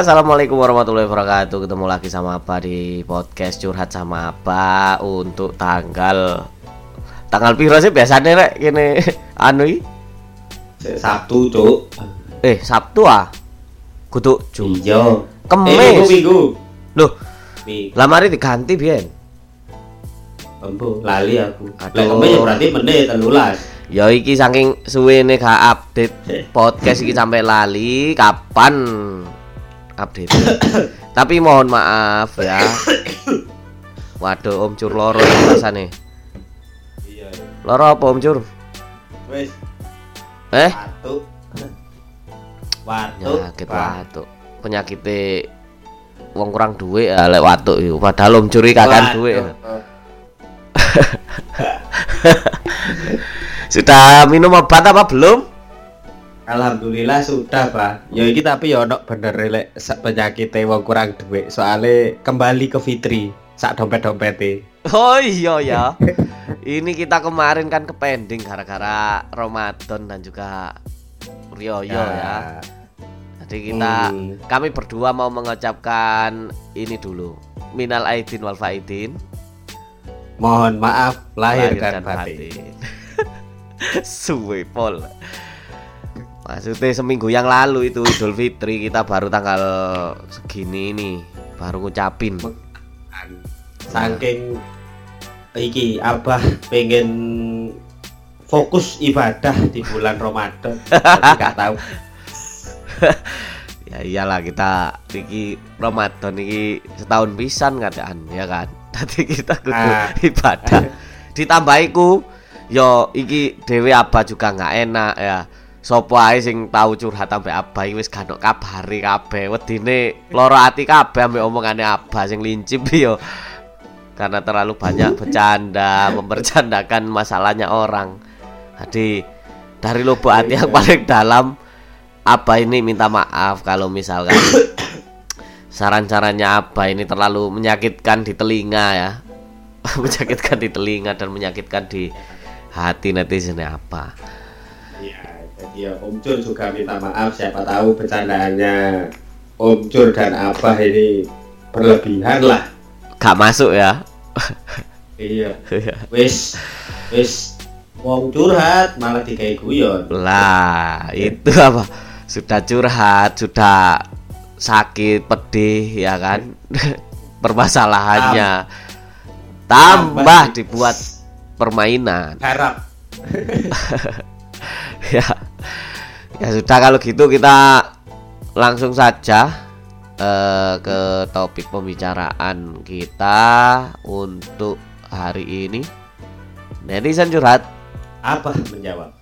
Assalamualaikum warahmatullahi wabarakatuh. Ketemu lagi sama apa di podcast curhat sama apa untuk tanggal tanggal piro sih biasanya rek gini anu? Sabtu, Cuk. Eh Sabtu ah, kudu Jum. Iya. Kemis. Eh, minggu, minggu. Loh, lamari diganti biyen. Embo, lali aku. Aduh. Lah kemis ya berarti menit 13. Ya iki saking suwene gak update podcast iki sampai lali kapan update. Tapi mohon maaf ya. Waduh Om Cur loro rasane. Iya. Loro apa Om Cur? Wis, Eh? Watu. Penyakit watuk. Penyakit wong kurang duit ya lek watuk iku. Padahal Om Cur iki kakan duit. ya. Sudah minum obat apa belum? Alhamdulillah sudah, Pak. Ya iki tapi ya ono bener lek penyakit wong kurang duit. Soale kembali ke Fitri sak dompet-dompete. Oh iya ya. Ini kita kemarin kan ke pending gara-gara Ramadan dan juga Rioyo ya. Jadi kita Hmm. kami berdua mau mengucapkan ini dulu. Minal aidin wal faidin. Mohon maaf lahir, dan batin. Suwe pol. Maksudnya seminggu yang lalu itu Idul Fitri kita baru tanggal segini ini baru ngucapin. Saking iki Abah pengen fokus ibadah di bulan Ramadan. Tapi gak tahu. ya iyalah kita iki Ramadan iki setahun pisan kadaan ya kan. Tadi kita kudu Ah. ibadah. Ditambahiku yo iki dhewe Abah juga nggak enak ya. Sopo ae sing tahu curhat sampe Abah iki wis gak ono kabari kabeh. Wedine lara ati kabeh ambek omongane Abah sing lincip yo. Karena terlalu banyak bercanda, membercandakan masalahnya orang. Jadi dari lubuk hati yang paling dalam apa ini minta maaf kalau misalkan saran-sarannya apa ini terlalu menyakitkan di telinga ya menyakitkan di telinga dan menyakitkan di hati netizen apa Iya, jadi ya Om Cur juga minta maaf siapa tahu bercandaannya Om Cur dan Abah ini berlebihan lah. gak masuk ya Iya. Wis wis wong curhat malah dikai guyon. lah itu apa sudah curhat sudah sakit pedih ya kan permasalahannya tambah Tambah. dibuat permainan Harap. ya ya sudah kalau gitu kita langsung saja eh, ke topik pembicaraan kita untuk hari ini. Netizen curhat. Abah menjawab.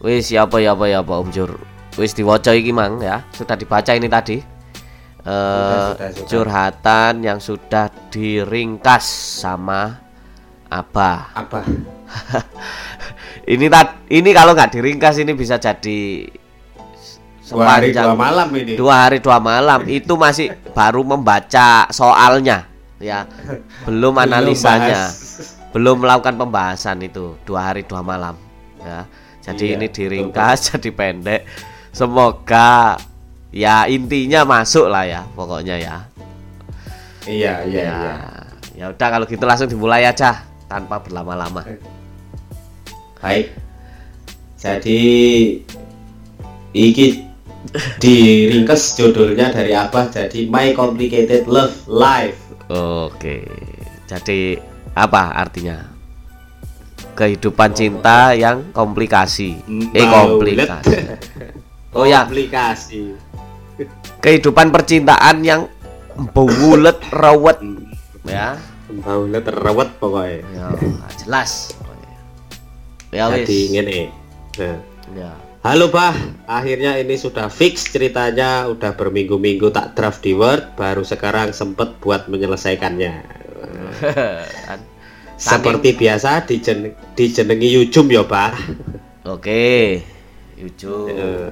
wis ya apa ya apa ya apa Om Jur. Wis diwaca iki mang ya. Sudah dibaca ini tadi. Eh sudah. curhatan yang sudah diringkas sama Abah. Abah. ini tad ini kalau nggak diringkas ini bisa jadi Dua hari dua malam ini. dua hari dua malam. Itu masih baru membaca soalnya ya. Belum Belum analisanya. bahas. belum melakukan pembahasan itu. Dua hari dua malam ya. Jadi Iya, ini diringkas jadi pendek. Semoga ya intinya masuk lah ya pokoknya ya. Iya, iya, ya. iya. ya udah kalau gitu langsung dimulai aja tanpa berlama-lama Baik. Jadi iki diringkes judulnya dari Abah jadi My Complicated Love Life. Oke, jadi apa artinya? Kehidupan cinta yang komplikasi. Eh Baulet. komplikasi. Oh ya, Komplikasi. kehidupan percintaan yang bulet rawat ya. Baulet terawat pokoknya. Ya, jelas. Ya wis. Jadi ngene. Nah. Ya. Halo Bah, akhirnya ini sudah fix ceritanya, udah berminggu-minggu tak draft di Word, baru sekarang sempet buat menyelesaikannya. Kan. Seperti biasa dijen dijenengi Yujum ya Bah. Oke. Yuju. Eh,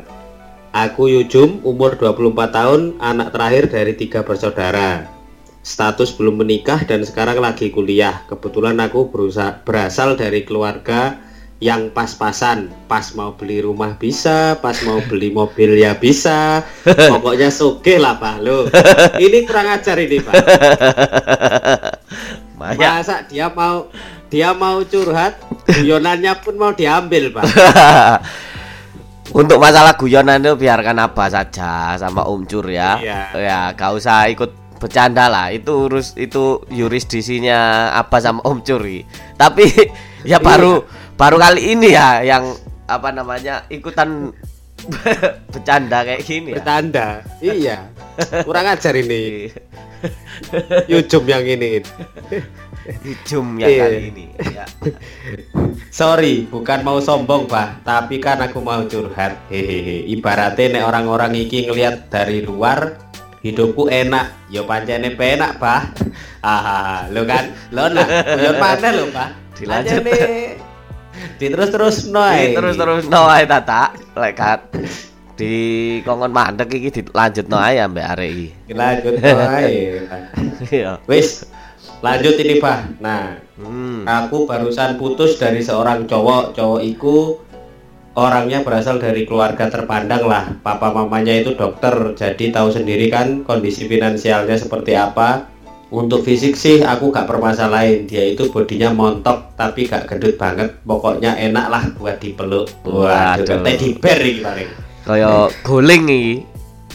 Aku Yujum, umur 24 tahun, anak terakhir dari tiga bersaudara. Status belum menikah dan sekarang lagi kuliah. Kebetulan aku berusaha, berasal dari keluarga yang pas-pasan pas mau beli rumah bisa pas mau beli mobil ya bisa pokoknya soge lah pak lo ini kurang ajar ini pak Maya. masa dia mau dia mau curhat guyonannya pun mau diambil pak Untuk masalah guyonan itu biarkan apa saja sama Om Cur ya. Iya. Ya, gak usah ikut bercanda lah. Itu urus itu yurisdisinya apa sama Om Curi. Tapi ya baru baru kali ini ya yang apa namanya ikutan bercanda kayak gini ya. bertanda iya kurang ajar ini Yujum yang ini Jum yang Iya. kali ini. Ya. Sorry, bukan mau sombong, Pak. Tapi kan aku mau curhat. Hehehe. Ibaratnya nek orang-orang iki ngelihat dari luar hidupku enak. Yo pancene penak, Pak. Hahaha, lo kan. Lo nah, yo mana lo, Pak? Dilanjut. Pancene Diterus-terus noy. terus terus no ae tata lekat di kongon mandek iki dilanjut no ae mbak iki. Lanjut noy. Wis, lanjut ini, Pak. Nah, Hmm. Aku barusan putus dari seorang cowok. Cowok itu orangnya berasal dari keluarga terpandang lah. Papa mamanya itu dokter, jadi tahu sendiri kan kondisi finansialnya seperti apa. Untuk fisik sih aku gak permasalahin. Dia itu bodinya montok tapi gak gendut banget. Pokoknya enak lah buat dipeluk. Waduh, teddy bear iki paling. Kaya guling iki.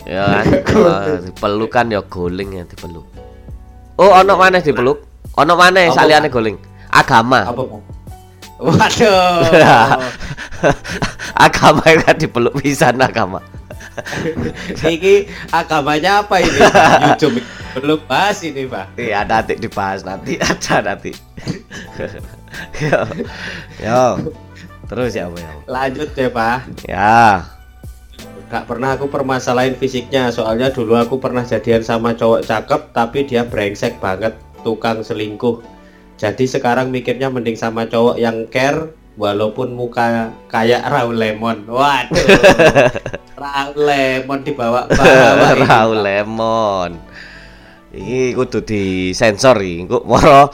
Ya kan. Guling. Eh, Dipeluk kan ya guling ya dipeluk. Oh, ono maneh dipeluk? Ono maneh Apa, saliyane guling? Agama. Apa? Waduh. agama kan dipeluk pisan agama. Iki agamanya apa ini? YouTube belum bahas ini, Pak. Iya, nanti dibahas nanti ada nanti. yo. Yo. Terus ya, Bu, ya. Lanjut deh, Pak. Ya. Gak pernah aku permasalahin fisiknya Soalnya dulu aku pernah jadian sama cowok cakep Tapi dia brengsek banget Tukang selingkuh Jadi sekarang mikirnya mending sama cowok yang care Walaupun muka kayak Raul Lemon Waduh Raul Lemon dibawa bawa Raul. Lemon. Iki kudu disensor iki. Engko moro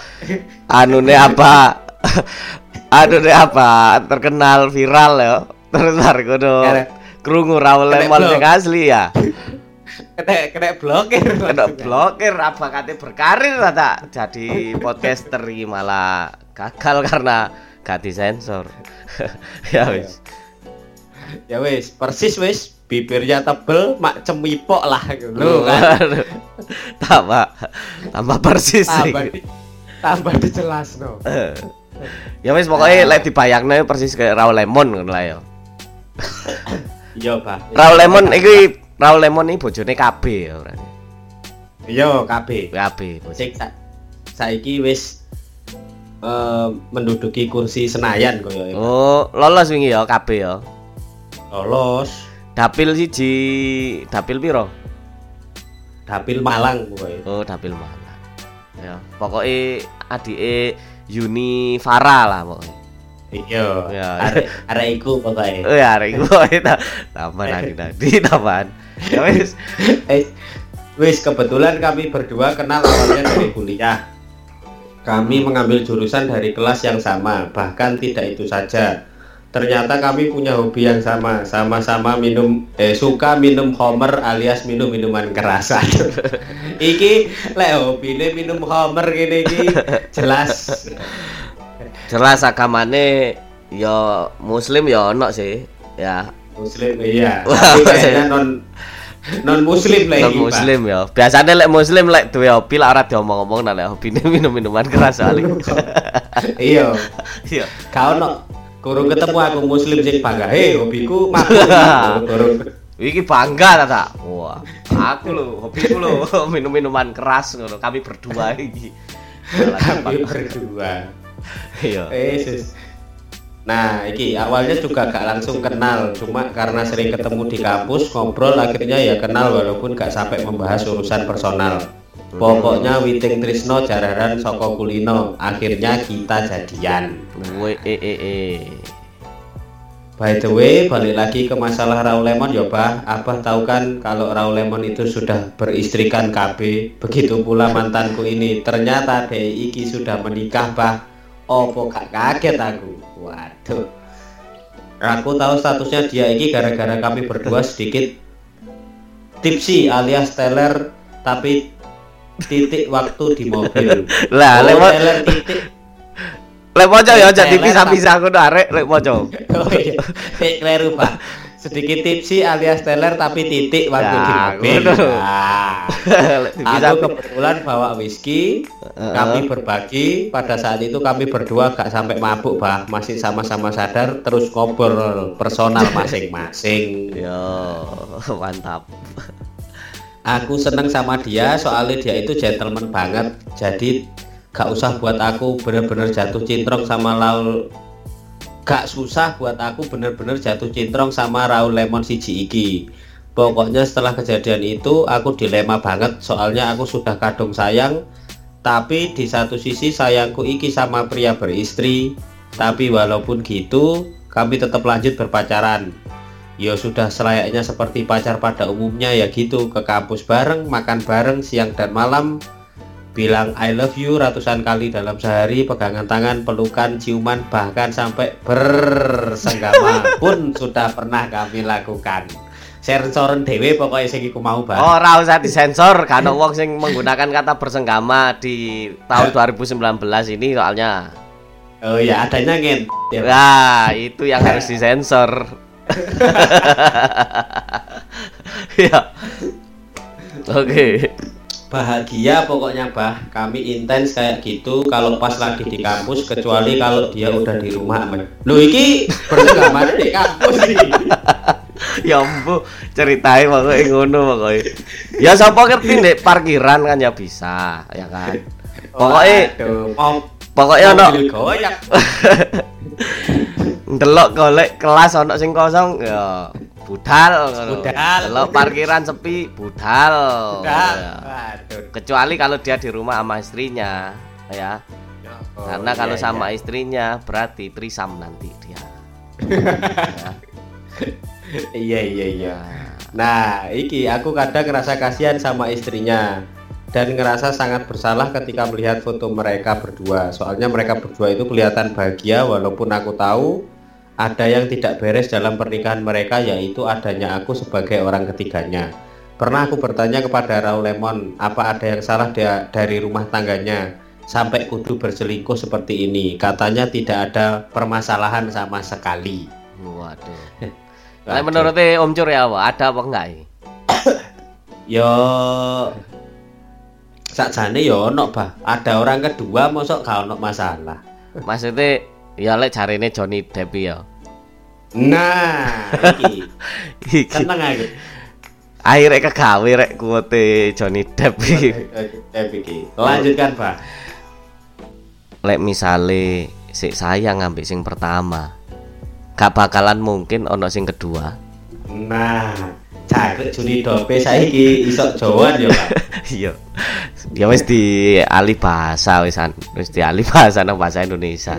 anune apa? anune apa? Terkenal viral ya. Terus bar kudu krungu Raul Lemon sing asli ya. Kena, kena blokir Kena blokir apa kate berkarir lah tak. Jadi podcaster malah gagal karena gak disensor. ya wis. Ya wis. Persis wis. Bibirnya tebel mak cemipok lah Loh kan Waduh. tambah tambah persis Tambah, di, tambah dijelas no ya wis pokoknya lek dibayangno persis kayak Raul Lemon ngono lah ya. Iya pak. Raul Lemon iki Raul Lemon iki bojone KB ya. Iya KB KB sing sa saiki wis eh, menduduki kursi Senayan koyo ya. Oh, lolos wingi ya KB ya. lolos Dapil siji, dapil piro? dapil Malang kowe Oh, dapil mana? Ya, pokoknya adike Yuni Farah lah pokoknya. iya Ya. arek arek iku pokoke Oh ya, arek iku ta- nanti tambahan. Ya wis. eh wis kebetulan kami berdua kenal awalnya dari kuliah kami mengambil jurusan dari kelas yang sama bahkan tidak itu saja ternyata kami punya hobi yang sama sama-sama minum eh suka minum homer alias minum minuman keras Aduh. iki lek hobine minum homer gini iki jelas Jelas agamane ya muslim ya ono sih. Ya, muslim iya tapi kayaknya non non muslim lah non muslim ya. Biasanya lek muslim lek duwe hobi lah ora diomong-omong nah lek hobine minum-minuman keras soalnya. iya Iya. kau no kurung ketemu aku muslim sing bangga hei hobiku mabuk kurung Iki bangga ta tak? Wah, aku lho, hobiku lho minum-minuman keras ngono. Kami berdua iki. Kami berdua Iya. eh sis. Nah iki awalnya juga gak langsung kenal cuma karena sering ketemu di kampus ngobrol akhirnya ya kenal walaupun gak sampai membahas urusan personal pokoknya Witing Trisno jararan Soko Kulino akhirnya kita jadian Woi eh eh eh. By the way, balik lagi ke masalah Raul Lemon ya, Bah. Abah tahu kan kalau Raul Lemon itu sudah beristrikan KB. Begitu pula mantanku ini. Ternyata DE iki sudah menikah, Bah. Opo gak kaget aku. Waduh. Aku tahu statusnya dia ini gara-gara kami berdua sedikit tipsi alias teler tapi titik waktu di mobil. Lah, oh, lewat teler titik. lek moco ya aja Teler, dipisah-pisah ngono arek lek moco. Oh iya, Kayak kleru Pak. Sedikit tipsi alias teler tapi titik waktu di Ya, mobil. ngono. Nah. Aku kebetulan bawa whisky, kami berbagi. Pada saat itu kami berdua gak sampai mabuk, bah, masih sama-sama sadar, terus ngobrol personal masing-masing. Yo, mantap. Aku seneng sama dia, soalnya dia itu gentleman banget. Jadi gak usah buat aku bener-bener jatuh cintrong sama Raul. Gak susah buat aku bener-bener jatuh cintrong sama Raul Lemon siji iki. Pokoknya setelah kejadian itu aku dilema banget. Soalnya aku sudah kadung sayang. Tapi di satu sisi sayangku iki sama pria beristri. Tapi walaupun gitu kami tetap lanjut berpacaran. Ya sudah selayaknya seperti pacar pada umumnya ya gitu. Ke kampus bareng makan bareng siang dan malam bilang I love you ratusan kali dalam sehari pegangan tangan pelukan ciuman bahkan sampai bersenggama pun sudah pernah kami lakukan sensoren dewe pokoknya sing iku mau Oh, ora usah disensor, kan ono wong sing menggunakan kata bersenggama di tahun 2019 ini soalnya. oh ya adanya ngen ya, Nah, itu yang harus disensor. ya. Oke. Bahagia pokoknya bah. Kami intens kayak gitu kalau pas lagi di kampus kecuali kalau dia udah di rumah men. Lu iki di kampus nih ya ampuh, ceritain pokoknya ngono pokoknya. Ya sapa ngerti ndek parkiran kan ya bisa, ya kan. Pokoknya mau pokoknya ono ndelok golek kelas ono sing kosong ya budal. Budal. Delok parkiran sepi budal. Udah. Ya. Waduh. Kecuali kalau dia di rumah sama istrinya ya. Oh, Karena kalau iya, sama iya. istrinya berarti trisam nanti dia. iya iya iya Ya. nah iki aku kadang ngerasa kasihan sama istrinya dan ngerasa sangat bersalah ketika melihat foto mereka berdua soalnya mereka berdua itu kelihatan bahagia walaupun aku tahu ada yang tidak beres dalam pernikahan mereka yaitu adanya aku sebagai orang ketiganya pernah aku bertanya kepada Raul Lemon apa ada yang salah dia dari rumah tangganya sampai kudu berselingkuh seperti ini katanya tidak ada permasalahan sama sekali Waduh. Nah, menurut Om Cur ya? Ada apa enggak? Yo sakjane yo ono bah. Ada orang kedua mosok gak ono masalah. Maksudnya ya lek jarine Johnny Depp ya. Nah, iki Iki seneng aku. akhirnya kegawe rek kuote Johnny Depp iki. Eh iki. Lanjutkan, Bah. Lek misale sik sayang ngambil sing pertama. Gak bakalan mungkin ono sing kedua. Nah, cakep Juni Dope saiki iso Jawa yo, Pak. Iya. Dia wis di alih bahasa wis an- wis di alih bahasa nang bahasa Indonesia.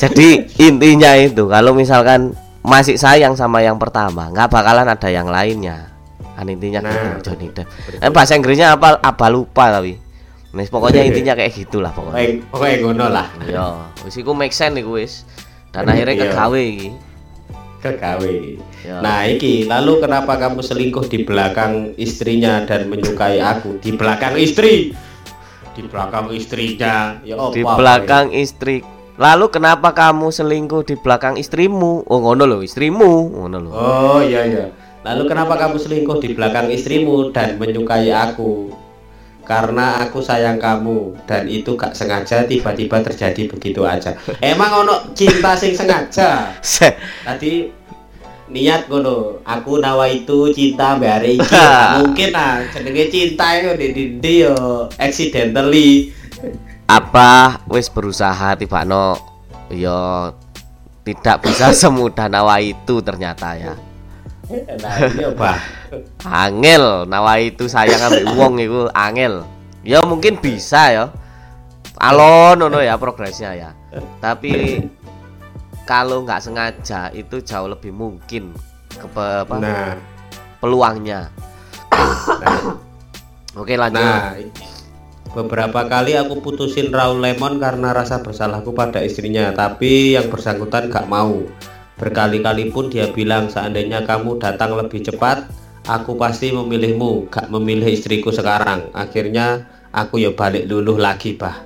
Jadi intinya itu kalau misalkan masih sayang sama yang pertama, nggak bakalan ada yang lainnya. Kan intinya Nah, gitu Johnny Depp. Eh, bahasa Inggrisnya apa apa lupa tapi. Nih, pokoknya intinya kayak gitulah pokoknya. Pokoknya pokoknya ngono lah. Iya, wis iku make sense iku wis. Dan akhirnya Iya. kegawe iki. Kegawe. Nah, iki lalu kenapa kamu selingkuh di belakang istrinya dan menyukai aku di belakang istri? Di belakang istrinya. Ya Di apa, belakang istri. Lalu kenapa kamu selingkuh di belakang istrimu? Oh ngono loh, istrimu. Ngono loh. Oh iya iya. Lalu kenapa kamu selingkuh di belakang istrimu dan menyukai aku? Karena aku sayang kamu dan itu gak sengaja tiba-tiba terjadi begitu aja. Emang ono cinta sing sengaja. Se- Tadi niat ngono, aku nawa itu cinta mbak hari Mungkin ah jenenge cinta itu di di di yo accidentally. Apa wis berusaha tiba no yo tidak bisa semudah nawa itu ternyata ya. Nah, iya, angel nawa itu sayang ambil wong itu angel. Ya mungkin bisa ya. Alon no ya progresnya ya. Tapi kalau nggak sengaja itu jauh lebih mungkin ke apa, Nah, peluangnya. Oke lanjut. Nah, beberapa kali aku putusin Raul Lemon karena rasa bersalahku pada istrinya, tapi yang bersangkutan gak mau. Berkali-kali pun dia bilang seandainya kamu datang lebih cepat, aku pasti memilihmu, gak memilih istriku sekarang. Akhirnya aku ya balik luluh lagi, bah.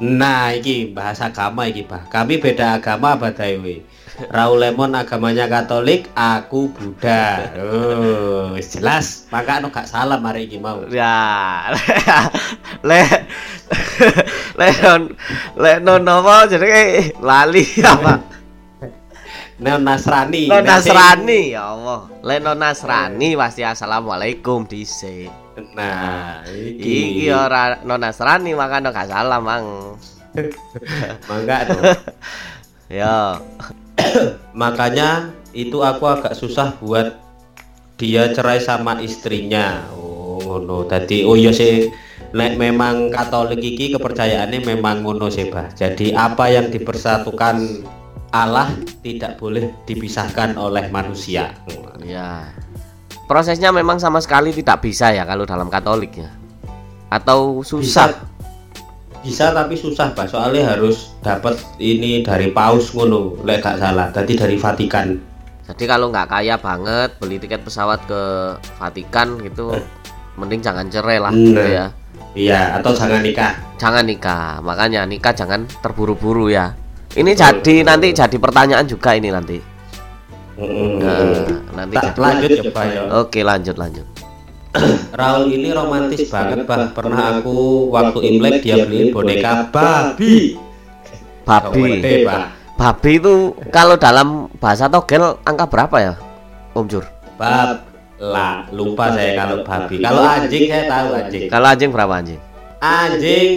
Nah, iki bahasa agama iki, bah. Kami beda agama badai we. Raul Lemon agamanya Katolik, aku Buddha. Oh, jelas. Maka anu gak salah mari iki mau. Ya. Le le non le non apa jenenge lali apa? Non Nasrani. Non Nasrani ya Allah. Le non Nasrani pasti assalamualaikum dhisik. Nah, Iki ora non Nasrani maka gak salah mang. Mangga tuh. Ya. Makanya itu aku agak susah buat dia cerai sama istrinya. Oh, ngono. Tadi oh iya sih Nek memang Katolik iki kepercayaannya memang ngono sih, Bah. Jadi apa yang dipersatukan Allah tidak boleh dipisahkan oleh manusia. Ya. Prosesnya memang sama sekali tidak bisa ya kalau dalam Katolik ya. Atau susah. Bisa, bisa tapi susah, Pak. Soalnya harus dapat ini dari paus ngono, lek gak salah. Tadi dari Vatikan. Jadi kalau nggak kaya banget beli tiket pesawat ke Vatikan gitu, mending jangan cerai lah Nah. gitu ya. Iya, atau jangan nikah. Jangan nikah. Makanya nikah jangan terburu-buru ya. Ini jadi nanti jadi pertanyaan juga ini nanti. Mm, Nah, nanti Tak jadi- lanjut ya, Pak ya. Oke, lanjut lanjut. Raul ini romantis banget, Bah. Pernah aku waktu Imlek dia beliin boneka babi. Babi. Babi itu kalau dalam bahasa togel angka berapa ya? Om Jur. Bab lah, lupa saya kalau babi. Kalau anjing saya tahu anjing. Kalau anjing berapa anjing? Anjing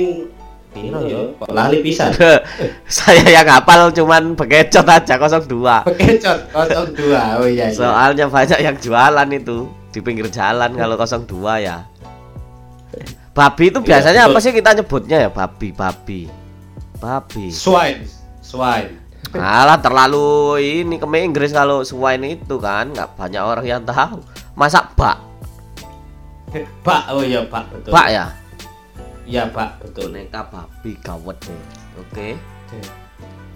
piro yo? Kok lali pisan. Saya yang hafal cuman bekecot aja 02. Bekecot 02. Oh iya iya. Soalnya banyak yang jualan itu di pinggir jalan kalau 02 ya. Babi itu biasanya apa sih kita nyebutnya ya? Babi, babi. Babi. swine. Swine. Alah terlalu ini ke Inggris kalau swine itu kan nggak banyak orang yang tahu. Masa bak? Pak, oh iya Pak betul. Bak ya? Iya Pak betul. Boneka babi gawat deh. Oke.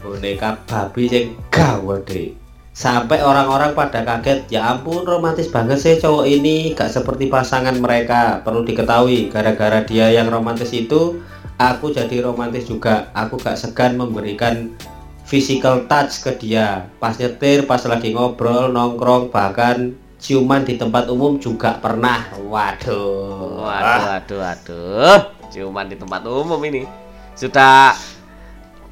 Boneka babi yang gawat deh. Sampai orang-orang pada kaget, ya ampun romantis banget sih cowok ini, gak seperti pasangan mereka. Perlu diketahui, gara-gara dia yang romantis itu, aku jadi romantis juga. Aku gak segan memberikan physical touch ke dia. Pas nyetir, pas lagi ngobrol, nongkrong, bahkan ciuman di tempat umum juga pernah. Waduh. Waduh, waduh, waduh. Ciuman di tempat umum ini sudah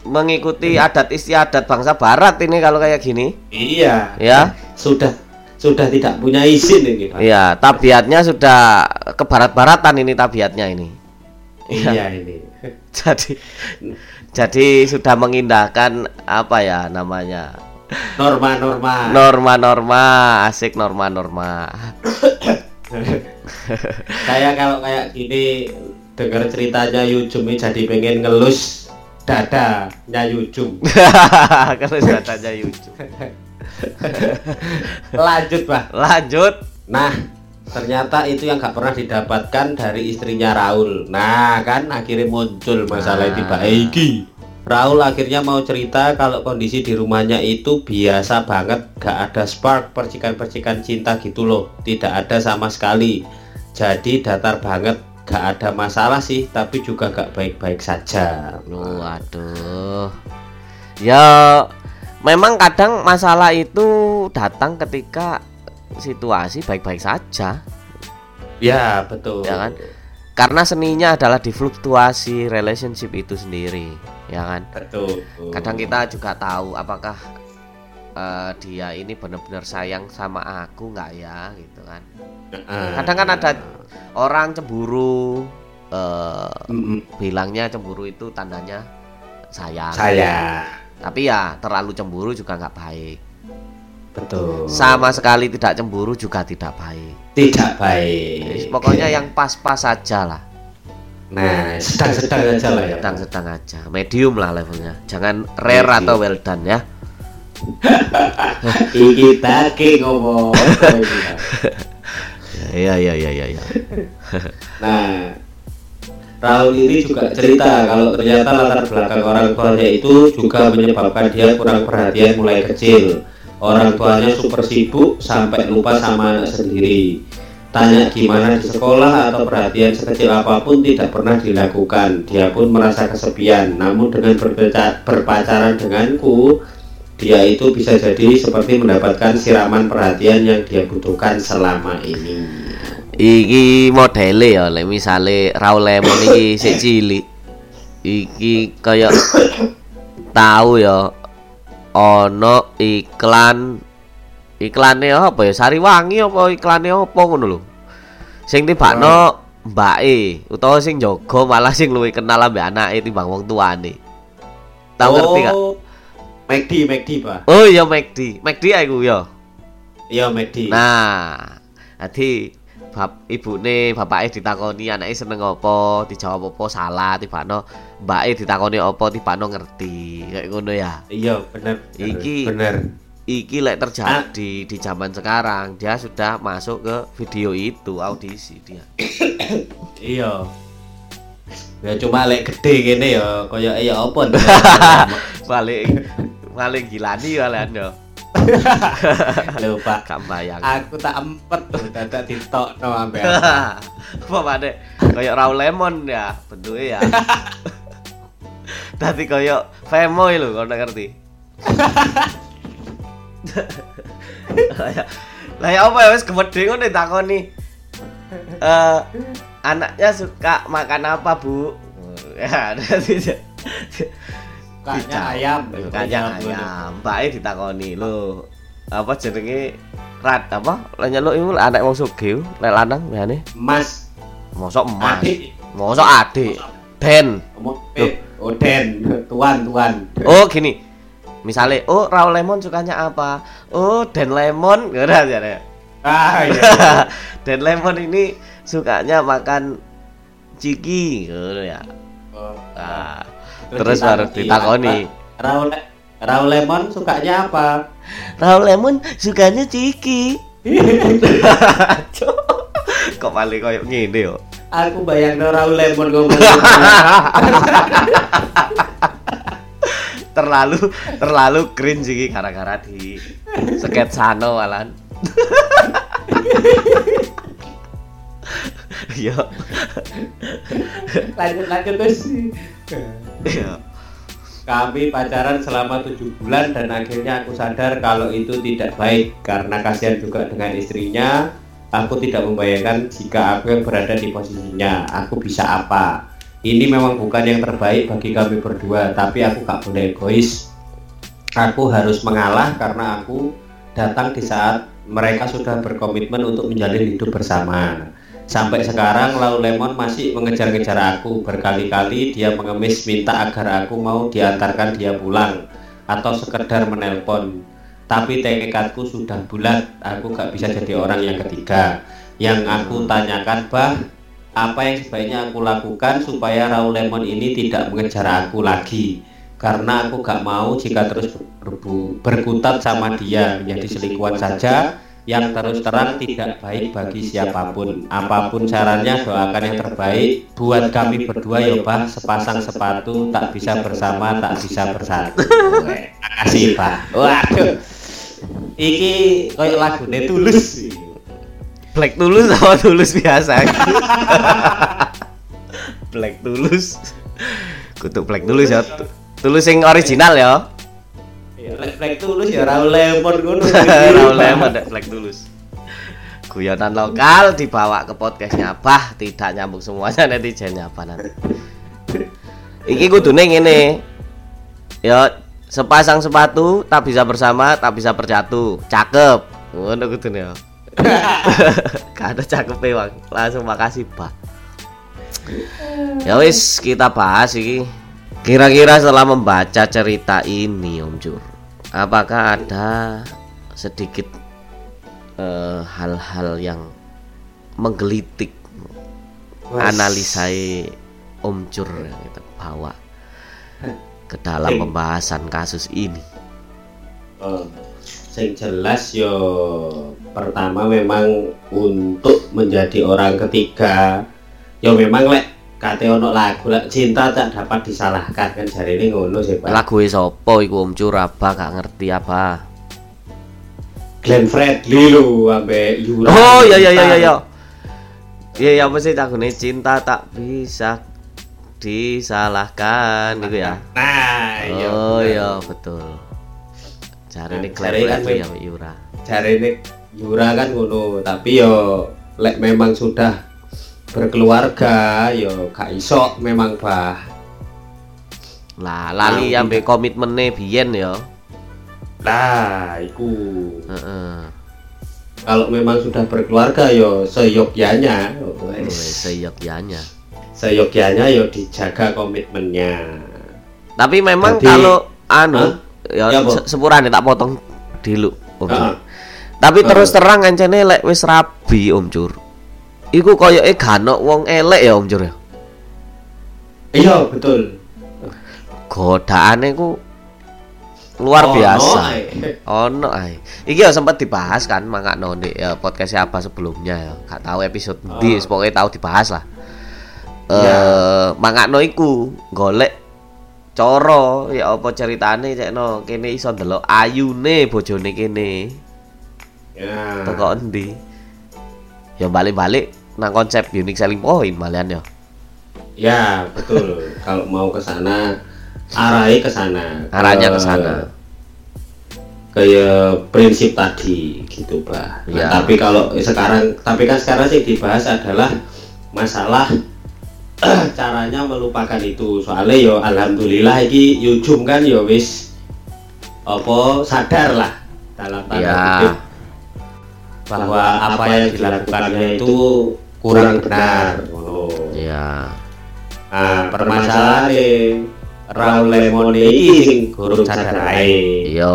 mengikuti adat istiadat bangsa Barat ini kalau kayak gini, Iya. ya. Sudah sudah tidak punya izin ini, Pak. Iya, tabiatnya sudah ke barat-baratan ini tabiatnya ini. Iya ini. Jadi jadi sudah mengindahkan apa ya namanya? Norma-norma. Norma-norma, asik norma-norma. Saya kalau kayak gini dengar ceritanya Yujum ini jadi pengen ngelus dadanya Yujum. Kalau datanya YouTube. Lanjut, Pak. Lanjut. Nah, ternyata itu yang gak pernah didapatkan dari istrinya Raul. Nah, kan akhirnya muncul masalah itu Pak Egi. Raul akhirnya mau cerita kalau kondisi di rumahnya itu biasa banget, gak ada spark percikan-percikan cinta gitu loh, tidak ada sama sekali. Jadi datar banget, gak ada masalah sih, tapi juga gak baik-baik saja. Waduh. Ya memang kadang masalah itu datang ketika situasi baik-baik saja, Ya betul. ya kan? Karena seninya adalah di fluktuasi relationship itu sendiri, ya kan? Betul. Kadang kita juga tahu apakah eh, dia ini benar-benar sayang sama aku nggak ya, gitu kan? Ah. Kadang kan ada orang cemburu, eh, Mm-mm. bilangnya cemburu itu tandanya sayang. saya. Tapi ya terlalu cemburu juga nggak baik. Betul. Sama sekali tidak cemburu juga tidak baik. Tidak Jadi, baik. pokoknya yang pas-pas saja lah, Nah, sedang-sedang aja lah ya. sedang-sedang aja, medium lah levelnya. Jangan rare atau well done ya. Iki take ngomong. Ya ya ya ya ya. Nah, Raul ini juga cerita kalau ternyata latar belakang orang tuanya itu juga menyebabkan dia kurang perhatian mulai kecil. Orang tuanya super sibuk sampai lupa sama anak sendiri. Tanya gimana di sekolah atau perhatian sekecil apa pun tidak pernah dilakukan. Dia pun merasa kesepian. Namun dengan berpacaran denganku, dia itu bisa jadi seperti mendapatkan siraman perhatian yang dia butuhkan selama ini. Iki modele ya, lek misale Raul Lemon iki sik cilik. Iki kaya tahu ya ono iklan iklane apa ya Sariwangi apa iklane apa ngono lho. Sing tibakno mbake utawa sing jaga malah sing luwih kenal ambek anake timbang wong tuane. Tahu ngerti gak? McD, McD, Pak. Oh iya McD, McD aku ya. Iya, McD. Nah, dadi bab ibune bapake ditakoni anake seneng apa, dijawab apa salah, tibano mbake ditakoni apa, tibano ngerti. Kayak ngono ya. Iya, bener. Iki- bener. Iki lek terjadi di zaman sekarang, dia sudah masuk ke video itu audisi dia. Iya. Ya cuma lek gede gini ya, kaya ya apa nih? Balik paling gilani kalian yo. Lho, Pak. Gak bayang. Aku tak empet tuh dadak ditokno ambek. Apa pane? Kayak Raul Lemon ya, bentuknya ya. Tadi kayak Femoy lho, kau ngerti? Lah ya apa ya wis gemede ngono takoni. Eh anaknya suka makan apa, Bu? Ya, Kayaknya ayam. Kayaknya ayam. Mbake ditakoni lho. Apa jenenge Rat apa? Lah nyeluk iku anak wong sugih, lek lanang biasane. Mas, Mosok emas. adik. Mosok adik. Den. Eh, Oden, tuan, tuan. Oh gini. Misalnya, oh Raul Lemon sukanya apa? Oh Den Lemon, udah ya. Ah, iya. Den Lemon ini sukanya makan ciki, gitu ya. Oh, Nah, terus baru ditakoni, Raul Raul Lemon sukanya apa? Raul Lemon sukanya ciki. Kok paling koyo ngene yo. Aku bayang Raul Lemon ngomong. terlalu terlalu cringe iki gara-gara di sketsano malan. Yo. lanjut lanjut terus. Yo. Kami pacaran selama tujuh bulan dan akhirnya aku sadar kalau itu tidak baik karena kasihan juga dengan istrinya. Aku tidak membayangkan jika aku yang berada di posisinya, aku bisa apa. Ini memang bukan yang terbaik bagi kami berdua, tapi aku gak boleh egois. Aku harus mengalah karena aku datang di saat mereka sudah berkomitmen untuk menjalin hidup bersama. Sampai sekarang Lau Lemon masih mengejar-ngejar aku. Berkali-kali dia mengemis minta agar aku mau diantarkan dia pulang atau sekedar menelpon. Tapi tekadku sudah bulat, aku gak bisa jadi orang yang ketiga. Yang aku tanyakan, bah, apa yang sebaiknya aku lakukan supaya Raul Lemon ini tidak mengejar aku lagi? Karena aku gak mau jika terus berkutat sama dia menjadi selingkuhan saja yang terus terang tidak baik bagi siapa pun. Apa pun caranya doakan yang terbaik buat kami berdua ya Pak. Sepasang sepatu tak bisa bersama tak bisa bersatu. Makasih Pak. Waduh. Iki koyo lagune tulus. Black tulus sama tulus biasa. Black tulus. Kutuk black tulus ya. Tulus yang original ya. Black Black tulus ya Raul Lemon ngono. Raul Lemon Black tulus. Guyonan lokal dibawa ke podcastnya Bah tidak nyambung semuanya netizennya apa nanti. Iki kudune ngene. Ya sepasang sepatu tak bisa bersama tak bisa bersatu. Cakep. Ngono kudune ya. Gak ada cakep Bang. Langsung makasih Bah. Ya wis kita bahas iki. Kira-kira setelah membaca cerita ini Om Jur, apakah ada sedikit eh, hal-hal yang menggelitik analisai Om Jur yang kita bawa ke dalam pembahasan kasus ini? Oh, sing jelas yo pertama memang untuk menjadi orang ketiga yo memang lek kate ono lagu lek cinta tak dapat disalahkan kan jari ini ngono sih pak Lagu sapa iku Om Jur apa gak ngerti apa? Glenn Fredly lu sampai Yura. Oh iya iya iya iya iya. Iya apa sih takune cinta tak bisa disalahkan gitu ya. Nah, iya. Oh iya betul. Cari Nah, nih cari kan Fredly ya Yura. Cari ini Yura kan ngono, tapi yo lek memang sudah berkeluarga yo gak iso memang bah. Lah lali Nah, ambek komitmennya biyen ya. Nah, iku. Heeh. Kalau memang sudah berkeluarga yo seyogyanya, Wes seyogyanya. seyogyanya yo dijaga komitmennya. Tapi memang Jadi- kalau anu Hah? ya Ya, se- sepurane tak potong dulu Om. Heeh. Tapi Heeh. terus terang encene lek wis rabi Om Cur. Iku koyoke gak ono wong elek ya Om Cur ya. Iya, betul. Godaane ku luar Ono biasa. Ono ae. Iki ya sempat dibahas kan mangakno di ya, podcast apa sebelumnya ya. Gak tahu episode Oh. di pokoknya tahu dibahas lah. Eh Ya. mangakno iku golek coro ya apa ceritane cekno kene iso ndelok ayune bojone kene Ya. teko endi. Ya balik-balik nang konsep unique selling point malian ya. Ya, betul. Kalau mau ke sana, arahi ke sana. Arahnya ke sana. Kayak prinsip tadi gitu, Pak. Nah, Ya. tapi kalau sekarang, tapi kan sekarang sih dibahas adalah masalah caranya melupakan itu. Soalnya yo alhamdulillah iki Yujum kan yo wis apa sadar lah dalam tanda Ya. kutip bahwa apa yang dilakukannya itu kurang benar. Oh. Ya. Nah, permasalahan Raul Lemon iki sing gurung sadar ae. Iya.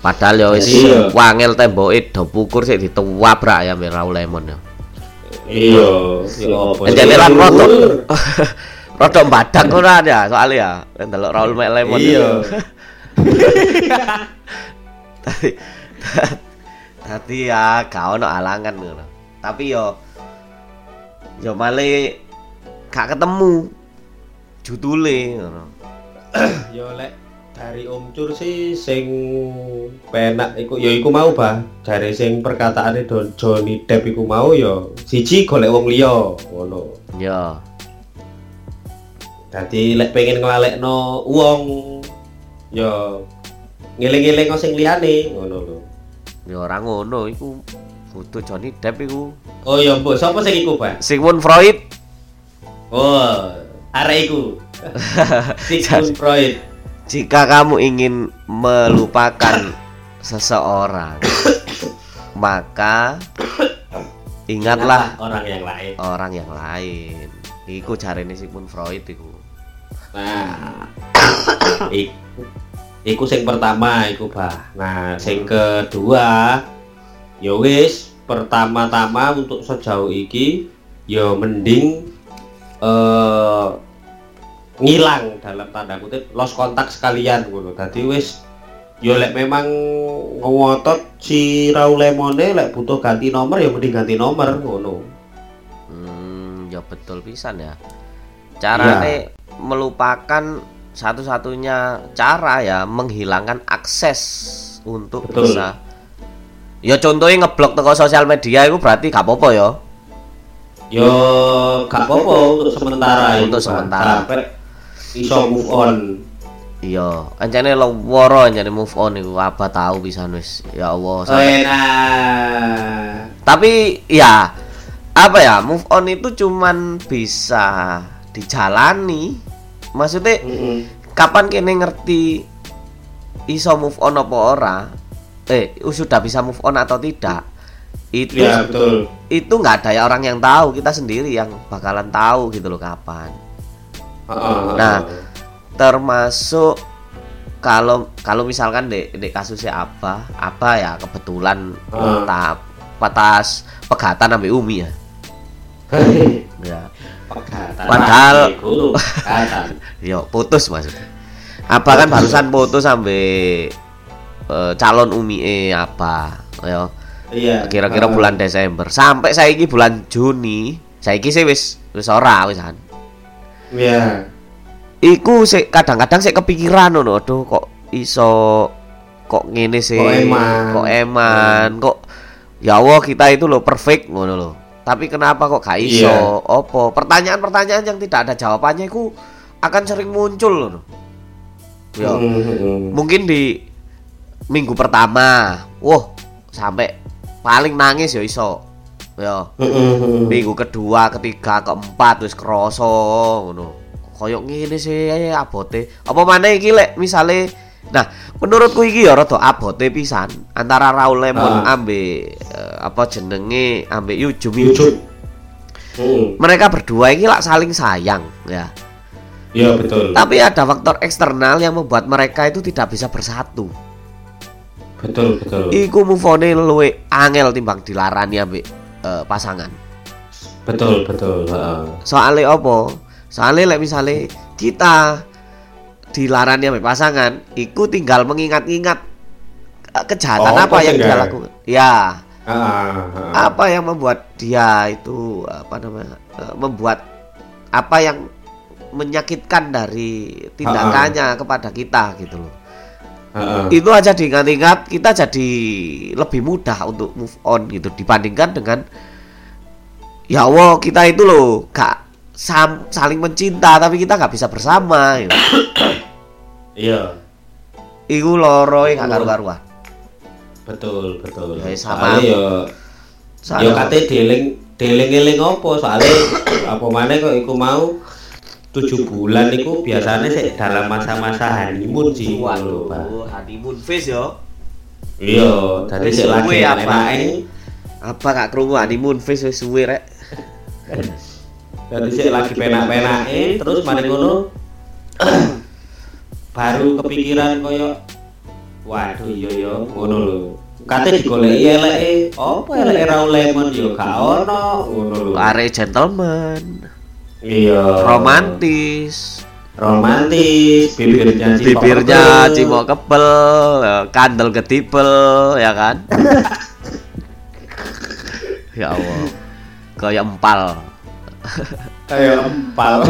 Padahal ya wis Iya. wangel temboke do pukur sik dituwabrak ya mbek Raul Lemon ya. Iya, ya apa sih? Enjane lan rodok. Rodok badak ora ya soalnya ya ndelok Raul Lemon. Iya. Tadi tadi ya gak ono halangan ngono. Tapi yo yo male gak ketemu judule ngono. Yo lek dari Om Cur sih sing penak iku ya iku mau bah dari sing perkataane Don Johnny Depp iku mau ya siji golek wong liya ngono. Yo. Dadi lek pengen nglalekno wong ya ngeling-eling sing liyane ngono lho. Yo ora ngono iku kudu Johnny Depp iku. Oh ya mbok sapa sing iku, Pak? Sigmund Freud Oh, arek iku. Sigmund Freud. Jika kamu ingin melupakan seseorang, maka ingatlah orang yang lain. orang yang lain. Iku carane Sigmund Freud iku. Nah, iku, iku sing pertama iku bah. Nah, sing kedua, ya wis pertama-tama untuk sejauh iki, ya mending eh ngilang dalam tanda kutip lost kontak sekalian ngono. Dadi wis ya lek memang ngotot si Raul Lemone lek butuh ganti nomor ya mending ganti nomor ngono. Hmm, ya betul pisan ya. Carane melupakan satu-satunya cara ya menghilangkan akses untuk Betul. bisa. Ya contohnya ngeblok teko sosial media itu berarti gak apa-apa ya. Yo gak apa-apa untuk sementara Untuk itu, sementara. Iso move on. Iya, anjane loworo anjane move on iku apa tahu pisan wis. Ya Allah. sampai- Enak. Tapi ya apa ya move on itu cuman bisa dijalani. Maksudnya Mm-mm. kapan kene ngerti iso move on apa ora? Eh, sudah bisa move on atau tidak? Itu Ya betul. itu nggak ada ya orang yang tahu, kita sendiri yang bakalan tahu gitu loh kapan. Heeh. Nah, termasuk kalau kalau misalkan di, di kasusnya apa apa ya kebetulan Ah. entah patas pegatan ambil Umi ya ya Pegatan. Padahal- yo putus maksudnya apa kan barusan putus sampai eh, calon Umi eh apa yo Iya. kira-kira Heeh. bulan Desember sampai saiki bulan Juni saiki sih wis wis ora wisan Iya. Iku sik kadang-kadang sik kepikiran ngono, aduh kok iso kok ngene sih Kok eman. kok eman kok ya Allah kita itu loh perfect ngono loh tapi kenapa kok gak iso Iya. opo pertanyaan-pertanyaan yang tidak ada jawabannya itu akan sering muncul loh ya Mm-mm. mungkin di minggu pertama wah sampai paling nangis ya iso ya minggu kedua ketiga keempat wis kroso ngono koyok ngene sih abote apa mana iki lek misale nah menurutku iki ya rada abote pisan antara Raul Lemon Ah. ambe eh, apa jenenge ambe Yujum iki. YouTube. Mm. mereka berdua ini lah saling sayang ya Iya betul. tapi ada faktor eksternal yang membuat mereka itu tidak bisa bersatu Betul betul. iku move on luwe angel timbang dilarani ambek eh, pasangan Betul betul. heeh. soalnya apa soalnya lek misalnya kita dilarani ambek pasangan iku tinggal mengingat-ingat eh, kejahatan Oh, apa yang dia lakukan ya Heeh, heeh. apa yang membuat dia itu apa namanya eh, membuat apa yang menyakitkan dari tindakannya kepada kita gitu loh Heeh. itu aja diingat-ingat kita jadi lebih mudah untuk move on gitu dibandingkan dengan ya Allah kita itu loh gak sam- saling mencinta tapi kita nggak bisa bersama gitu. Iya. Iku loro gak karu-karuan. Betul betul. Ya, sama. Soalnya ya Soalnya ya kate deling deling-eling apa soalnya apa mana kok iku mau tujuh bulan iku biasanya sih dalam masa-masa honeymoon sih. Waduh, honeymoon phase yo. Iya, tadi Wis sih lagi apa? enak Apa gak krungu honeymoon phase wis suwe rek. Tadi sih lagi penak-penak terus mari ngono baru kepikiran koyo waduh iya ya ngono lho. Kate digoleki eleke, apa eleke Raul Lemon ya gak ono ngono lho. Are gentleman, Iya. romantis, romantis, bibirnya cipok bibirnya cimok kebel, kandel ketipel, ya kan? ya Allah, kayak empal. kayak empal.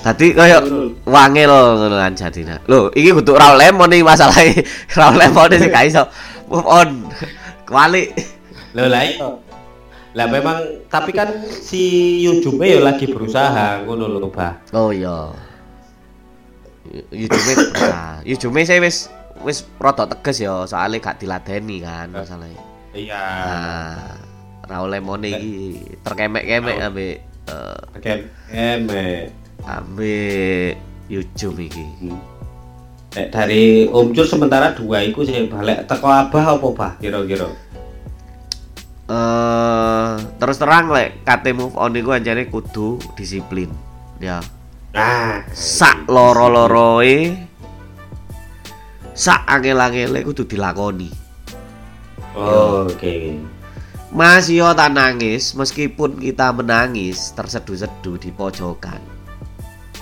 Tadi kayak wangil ngono kan jadine. Lho, iki kudu Raul Lemon nih masalahnya. Raul Lemon sih gak iso move on. Kuali. Lho lah iya. Lah memang tapi kan si Yujume ya lagi berusaha ngono lho, Bah. Oh iya. Yujume nah, Yujume saya wis wis rada tegas ya, soalnya gak diladeni kan masalahnya. Iya. Nah, Raul Lemon iki terkemek-kemek ambek eh, eme. ambek Yujum iki. Eh, dari Om Cur sementara dua iku sih balik teko abah apa bah kira-kira Eh, terus terang lek kate move on iku anjane kudu disiplin. Ya. nah Sak loro-loroe sak angel-angele kudu dilakoni. oh, oke Mas yo tak nangis meskipun kita menangis terseduh-seduh di pojokan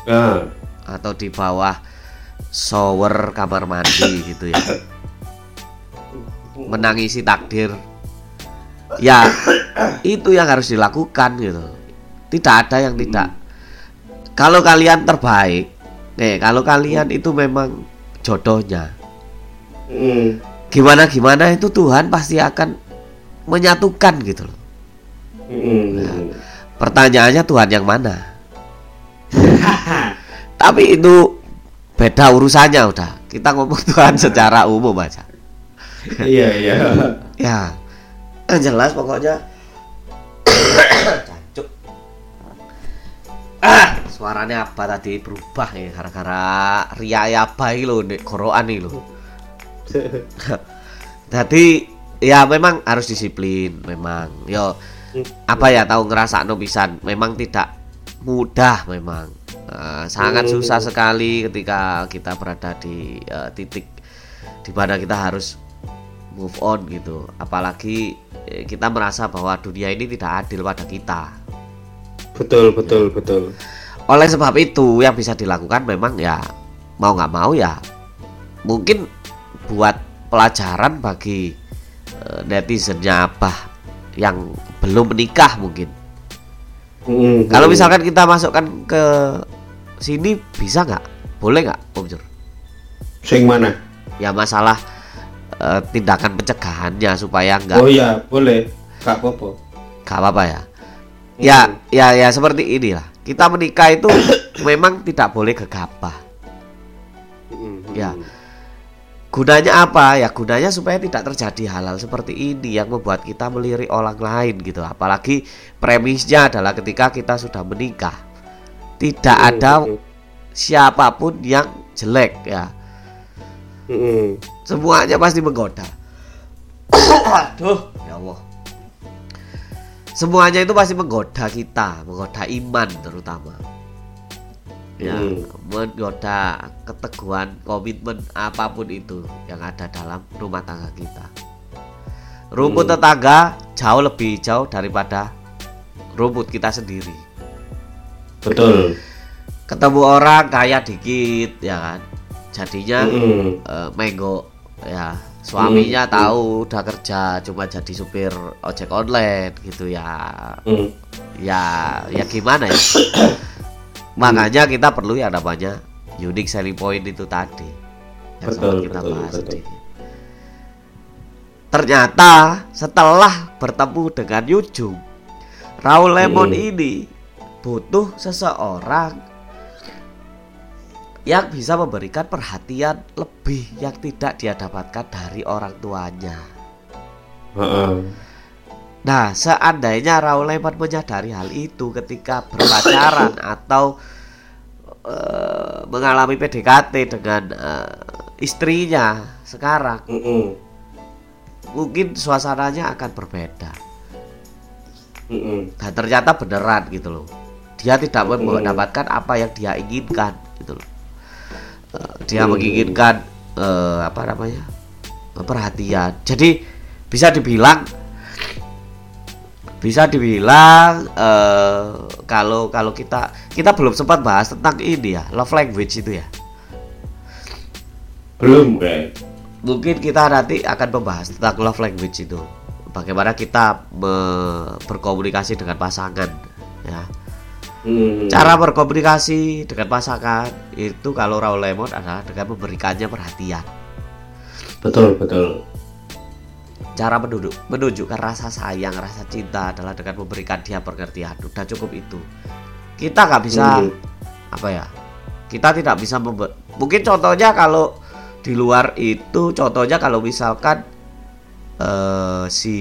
nah atau di bawah shower kamar mandi gitu ya. Menangisi takdir. Ya, itu yang harus dilakukan gitu. Tidak ada yang tidak. Kalau kalian terbaik, nih kalau kalian itu memang jodohnya. Mm. Gimana gimana itu Tuhan pasti akan menyatukan gitu loh. Mm. Pertanyaannya Tuhan yang mana? Tapi itu beda urusannya udah. Kita ngomong Tuhan secara umum aja. iya iya Ya, jelas pokoknya. Cancuk. Ah, suaranya apa tadi berubah ya gara-gara ria apa ini loh, nek gorokan ini loh. Jadi ya memang harus disiplin memang. Yo apa ya tahu ngerasa no pisan memang tidak mudah memang Eh, sangat susah sekali ketika kita berada di eh, titik di mana kita harus move on gitu. Apalagi eh, kita merasa bahwa dunia ini tidak adil pada kita. Betul betul betul. Oleh sebab itu yang bisa dilakukan memang ya mau nggak mau ya mungkin buat pelajaran bagi eh, netizennya apa yang belum menikah mungkin. Mm. kalau misalkan kita masukkan ke sini bisa nggak? Boleh nggak Om Jur? Sing mana? Ya masalah eh, tindakan pencegahannya supaya enggak Oh iya, boleh. Gak apa-apa. nggak apa-apa ya. Ya, ya, ya seperti inilah. Kita menikah itu memang tidak boleh gegabah. Mm-mm. Ya. Gunanya apa? Ya gunanya supaya tidak terjadi hal-hal seperti ini yang membuat kita melirik orang lain gitu. Apalagi premisnya adalah ketika kita sudah menikah, tidak ada Mm-mm. siapa pun yang jelek ya. Mm-mm. Semuanya pasti menggoda. Aduh, ya Allah. Semuanya itu pasti menggoda kita, menggoda iman terutama. Ya, Hmm. menggoda keteguhan, komitmen apa pun itu yang ada dalam rumah tangga kita. Rumput Hmm. tetangga jauh lebih jauh daripada rumput kita sendiri. Betul. Ketemu orang kaya dikit, ya kan? Jadinya Mm-mm. eh, menggok ya suaminya Hmm, tahu udah kerja cuma jadi supir ojek online gitu ya Mm. ya ya gimana ya makanya kita perlu yang namanya unique selling point itu tadi yang Betul, kita betul, bahas betul. sedikit. ternyata setelah bertemu dengan Yujung Raul Lemon Hmm. ini butuh seseorang yang bisa memberikan perhatian lebih yang tidak dia dapatkan dari orang tuanya. Heeh. Nah, seandainya Raul Lemon menyadari hal itu ketika berpacaran atau eh, mengalami PDKT dengan eh, istrinya sekarang, Mm-mm. mungkin suasananya akan berbeda. Mm-mm. Dan ternyata beneran gitu loh. Dia tidak mendapatkan apa yang dia inginkan gitu loh. Dia Hmm. menginginkan eh, apa namanya? perhatian. Jadi bisa dibilang bisa dibilang eh, kalau kalau kita kita belum sempat bahas tentang ini ya, love language itu ya. Belum kayak. Mungkin kita nanti akan membahas tentang love language itu. Bagaimana kita berkomunikasi dengan pasangan ya. Mm. Cara berkomunikasi dengan pasangan itu kalau Raul Lemon adalah dengan memberikannya perhatian. Betul, betul. Cara menunduk, menunjukkan rasa sayang, rasa cinta adalah dengan memberikan dia pengertian. Udah cukup itu. Kita nggak bisa Mm. apa ya? Kita tidak bisa mungkin contohnya kalau di luar itu contohnya kalau misalkan eh, si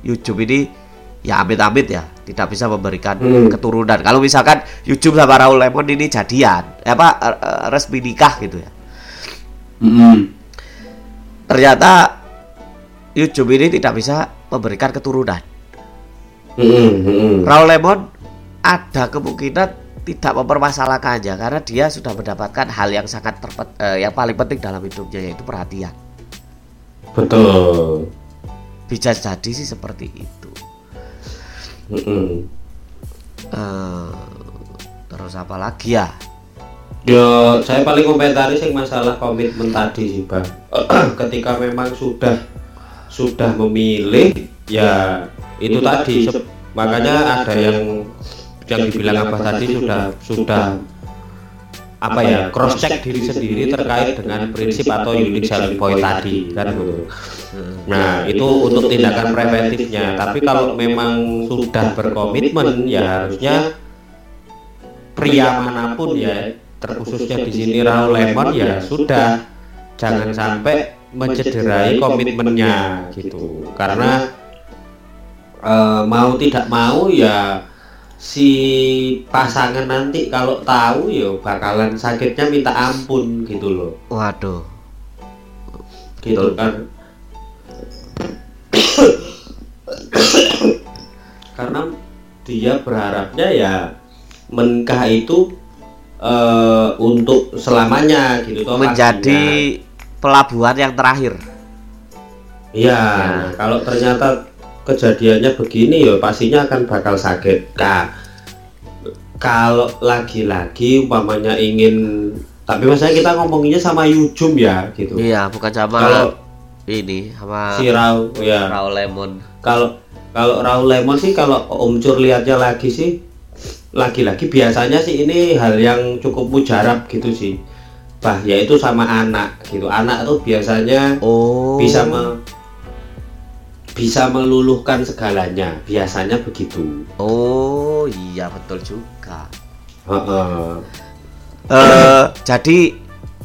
YouTube ini ya amit-amit ya tidak bisa memberikan Hmm. keturunan. Kalau misalkan YouTube sama Raul Lemon ini jadian, eh, apa eh, eh, resmi nikah gitu ya. Mm-mm. Ternyata YouTube ini tidak bisa memberikan keturunan. Mm-mm. Mm-mm. Raul Lemon ada kemungkinan tidak mempermasalahkannya karena dia sudah mendapatkan hal yang sangat terpet, eh, yang paling penting dalam hidupnya yaitu perhatian. Betul. Bisa jadi sih seperti itu. Mm-mm. Eh, terus apa lagi ya? Yo, saya paling komentari sih masalah komitmen tadi sih, Bang. Ketika memang sudah sudah memilih, ya itu tadi. Se- Makanya ada yang yang dibilang apa tadi sudah sudah apa ya cross check diri sendiri terkait dengan prinsip atau unique selling point tadi kan? gitu. Nah itu untuk tindakan preventifnya. Tapi kalau memang sudah berkomitmen ya harusnya pria mana pun ya terkhususnya di sini Raul Lemon ya sudah. Jangan sampai mencederai komitmennya gitu. Karena eh, mau tidak mau ya si pasangan nanti kalau tahu ya bakalan sakitnya minta ampun gitu loh. Waduh, gitu kan. Karena dia berharapnya ya menikah itu eh, untuk selamanya gitu toh menjadi pelabuhan yang terakhir. pastinya. iya kalau ternyata kejadiannya begini ya pastinya akan bakal sakit. Nah kalau lagi-lagi umpamanya ingin tapi maksudnya kita ngomonginnya sama Yujum ya gitu. Iya, bukan sama Kalau- ini sama si Raul ya. Raul Lemon. kalau kalau Raul Lemon sih kalau Om Cur lihatnya lagi sih lagi-lagi biasanya sih ini hal yang cukup mujarab gitu sih. Bah yaitu sama anak gitu. Anak tuh biasanya Oh. bisa me- bisa meluluhkan segalanya biasanya begitu Oh, iya betul juga. Heeh. Eh, jadi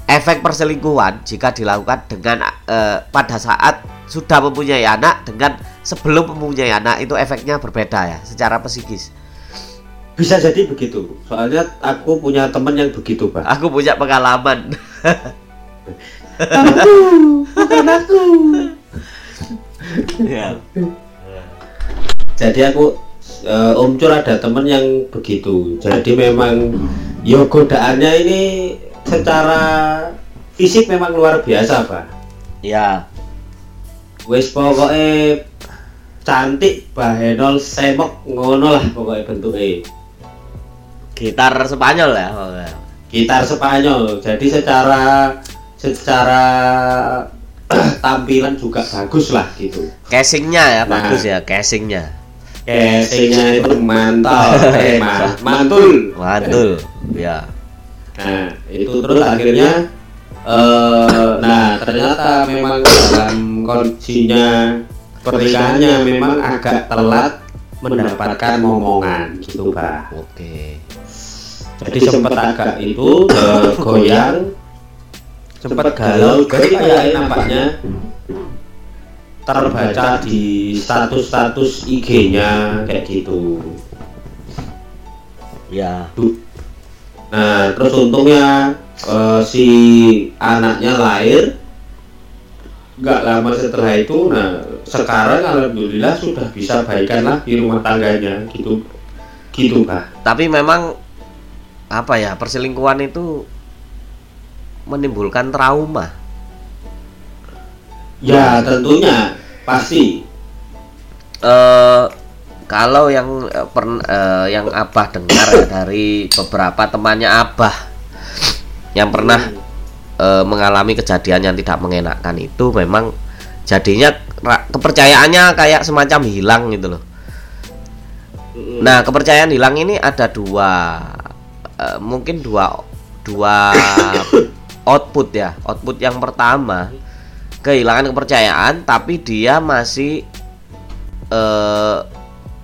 efek perselingkuhan jika dilakukan dengan eh, pada saat sudah mempunyai anak dengan sebelum mempunyai anak itu efeknya berbeda ya secara psikis. bisa jadi begitu soalnya aku punya teman yang begitu pak Aku punya pengalaman. aku bukan aku ya. jadi aku eh, Om Cur ada temen yang begitu jadi memang yo godaannya ini secara fisik memang luar biasa pak Ya. wis pokoknya cantik bahenol semok ngono lah pokoknya bentuknya Gitar Spanyol ya. Oh, ya. gitar Spanyol jadi secara secara tampilan juga bagus lah gitu Casingnya ya Nah. bagus ya casingnya. casingnya itu mantap eh, ma- mantul Mantul. Ya. Nah, itu terus akhirnya eh nah ternyata memang dalam kondisinya pernikahannya memang agak telat mendapatkan momongan gitu, Pak. Oke. Jadi sempat agak itu eh, goyang sempat galau jadi kayak nampaknya terbaca di status-status IG-nya kayak gitu. Ya. Nah, terus untungnya eh, si anaknya lahir nggak lama setelah itu, nah sekarang alhamdulillah sudah bisa baikan lagi rumah tangganya, gitu, gitu pak. Tapi memang apa ya perselingkuhan itu menimbulkan trauma. Ya tentunya pasti. eh kalau yang eh, pern- eh, yang abah dengar ya dari beberapa temannya abah yang pernah eh, mengalami kejadian yang tidak mengenakkan itu memang jadinya kepercayaannya kayak semacam hilang gitu loh. Nah kepercayaan hilang ini ada dua eh, mungkin dua dua output ya. Output yang pertama. Kehilangan kepercayaan tapi dia masih eh,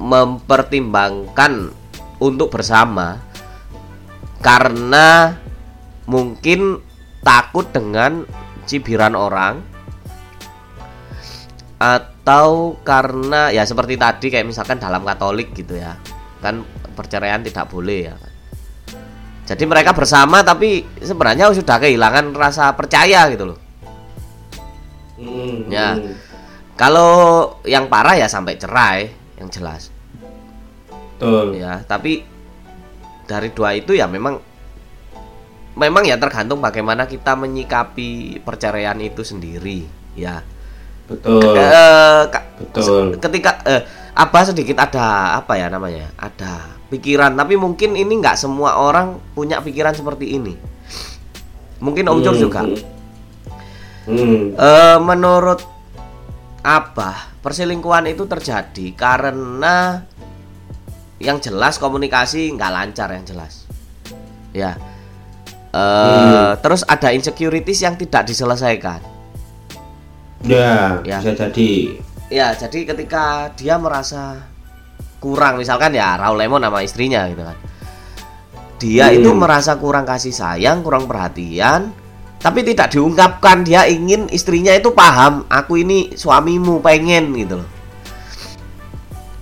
mempertimbangkan untuk bersama. Karena mungkin takut dengan cibiran orang. Atau karena ya seperti tadi kayak misalkan dalam Katolik gitu ya. Kan perceraian tidak boleh ya jadi mereka bersama tapi sebenarnya sudah kehilangan rasa percaya gitu loh Mm, Ya. kalau yang parah ya sampai cerai yang jelas Betul. ya tapi dari dua itu ya memang memang ya tergantung bagaimana kita menyikapi perceraian itu sendiri ya Betul. Eh, Betul. ketika eh, apa sedikit ada apa ya namanya ada pikiran tapi mungkin ini nggak semua orang punya pikiran seperti ini mungkin Om Jor Hmm, juga hmm. Hmm. Eh, menurut apa perselingkuhan itu terjadi karena yang jelas komunikasi nggak lancar yang jelas ya Eh, terus ada insecurities yang tidak diselesaikan Ya, Ya. bisa jadi. ya jadi ketika dia merasa kurang misalkan ya Raul Lemon sama istrinya gitu kan. Dia Hmm. itu merasa kurang kasih sayang kurang perhatian tapi tidak diungkapkan. Dia ingin istrinya itu paham aku ini suamimu pengen gitu loh.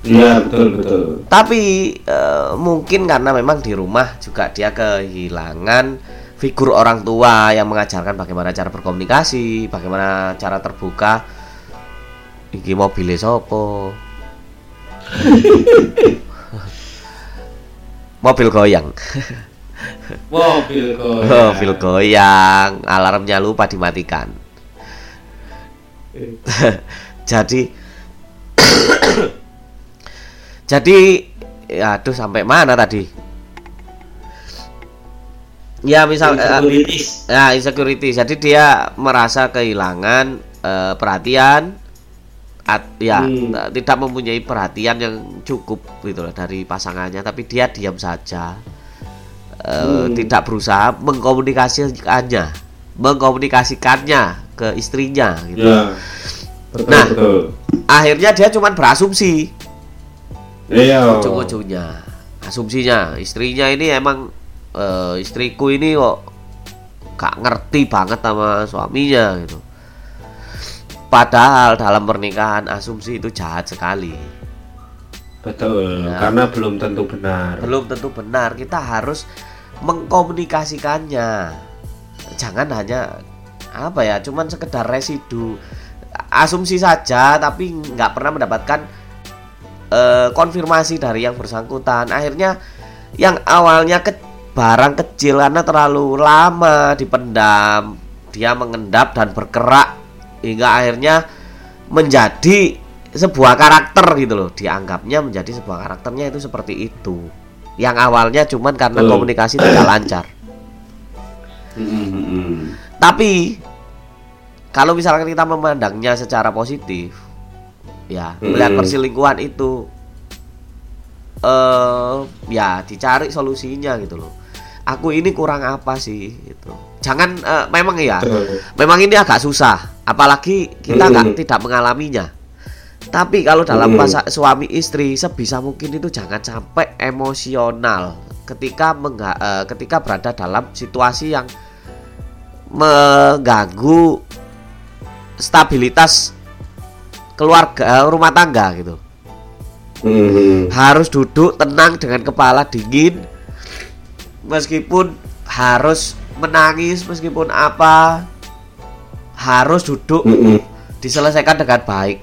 Iya, betul betul. tapi eh, mungkin karena memang di rumah juga dia kehilangan figur orang tua yang mengajarkan bagaimana cara berkomunikasi bagaimana cara terbuka. Iki mobilnya sopo mobil goyang. Mobil kok. mobil goyang. Alarmnya lupa dimatikan. Jadi jadi ya aduh sampai mana tadi? Ya misal eh, Insecurities. ya insecurity jadi dia merasa kehilangan eh, perhatian at- ya Hmm. tidak mempunyai perhatian yang cukup gitu loh dari pasangannya tapi dia diam saja eh, tidak berusaha mengkomunikasikannya mengkomunikasikannya ke istrinya gitu Ya. Betul, Nah. betul. akhirnya dia cuma berasumsi Iya. ujung-ujungnya asumsinya istrinya ini emang eh, istriku ini kok gak ngerti banget sama suaminya gitu padahal dalam pernikahan asumsi itu jahat sekali Betul, Ya. karena belum tentu benar. belum tentu benar kita harus mengkomunikasikannya jangan hanya apa ya cuman sekedar residu asumsi saja tapi nggak pernah mendapatkan eh, konfirmasi dari yang bersangkutan akhirnya yang awalnya ke barang kecil karena terlalu lama dipendam dia mengendap dan berkerak hingga akhirnya menjadi sebuah karakter gitu loh. Dianggapnya menjadi sebuah karakternya itu seperti itu. Yang awalnya cuman karena Betul. komunikasi tidak lancar. Mm, mm, mm. tapi kalau misalkan kita memandangnya secara positif ya melihat Mm. perselingkuhan itu eh ya dicari solusinya gitu loh. Aku ini kurang apa sih gitu. Jangan eh, memang ya memang ini agak susah apalagi kita nggak Mm. tidak mengalaminya tapi kalau dalam Mm. masa suami istri sebisa mungkin itu jangan sampai emosional ketika mengga- eh, ketika berada dalam situasi yang mengganggu stabilitas keluarga eh, rumah tangga gitu Mm, mm. harus duduk tenang dengan kepala dingin meskipun harus menangis meskipun apa harus duduk Mm, mm. diselesaikan dengan baik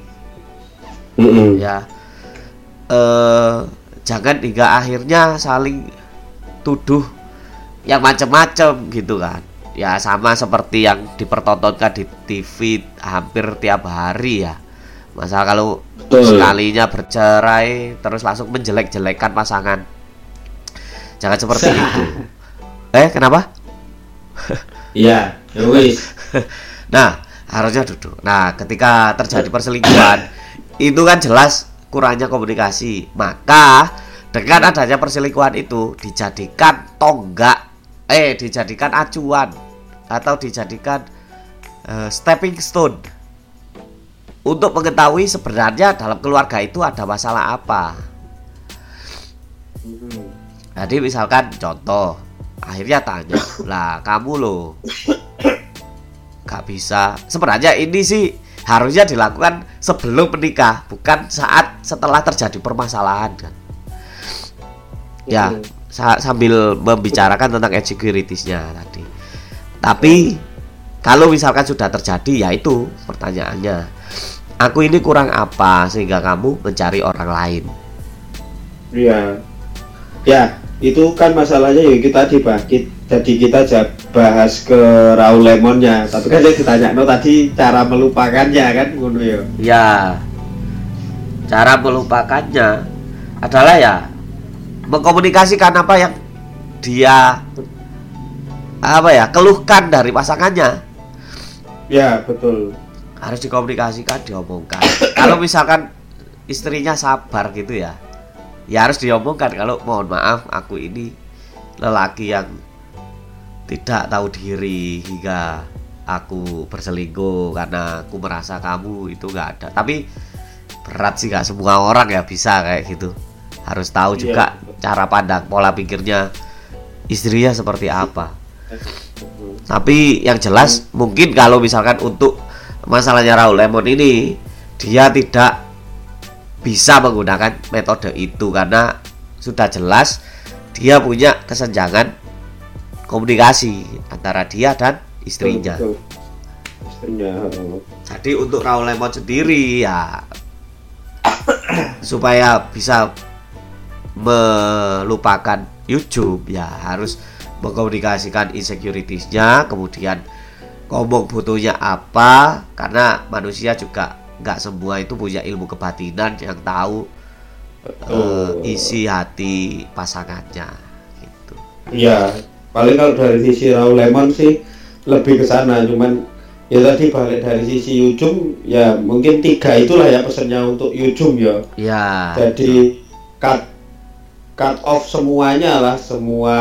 Mm, mm. ya eh jangan hingga akhirnya saling tuduh yang macam-macam gitu kan ya sama seperti yang dipertontonkan di TV hampir tiap hari ya masa kalau Betul. sekalinya bercerai terus langsung menjelek-jelekan pasangan jangan seperti itu eh kenapa Iya, ya wis. Nah, harusnya duduk. Nah, ketika terjadi perselingkuhan, itu kan jelas kurangnya komunikasi. Maka dengan adanya perselingkuhan itu dijadikan tonggak, eh dijadikan acuan atau dijadikan eh, stepping stone untuk mengetahui sebenarnya dalam keluarga itu ada masalah apa. Jadi misalkan contoh, akhirnya tanya, lah kamu loh bisa. Sebenarnya ini sih harusnya dilakukan sebelum menikah, bukan saat setelah terjadi permasalahan kan. Ya, Hmm. sa- sambil membicarakan tentang insecuritiesnya tadi. Tapi kalau misalkan sudah terjadi, ya itu pertanyaannya. Aku ini kurang apa sehingga kamu mencari orang lain? Iya. Ya, itu kan masalahnya ya kita dibahas jadi kita aja bahas ke Raul Lemonnya. Tapi kan saya ditanya no tadi cara melupakannya kan ngono ya. Ya, cara melupakannya adalah ya mengkomunikasikan apa yang dia apa ya keluhkan dari pasangannya. Ya betul. Harus dikomunikasikan diomongkan. Kalau misalkan istrinya sabar gitu ya ya harus diomongkan. Kalau mohon maaf aku ini lelaki yang tidak tahu diri hingga aku berselingkuh karena aku merasa kamu itu nggak ada. Tapi berat sih nggak semua orang ya bisa kayak gitu. Harus tahu Iya, juga betul. cara pandang pola pikirnya istrinya seperti apa. Tapi yang jelas mungkin kalau misalkan untuk masalahnya Raul Lemon ini dia tidak bisa menggunakan metode itu karena sudah jelas dia punya kesenjangan komunikasi antara dia dan istrinya. Betul, betul. istrinya. Jadi untuk Raul Lemon sendiri ya supaya bisa melupakan YouTube ya harus mengkomunikasikan insecuritiesnya kemudian ngomong butuhnya apa karena manusia juga nggak semua itu punya ilmu kebatinan yang tahu eh, isi hati pasangannya gitu. Iya, paling kalau dari sisi Raul Lemon sih lebih ke sana, cuman ya tadi balik dari sisi Yujum ya mungkin tiga itulah ya pesannya untuk Yujum ya. Ya. Jadi kad- cut off semuanya lah semua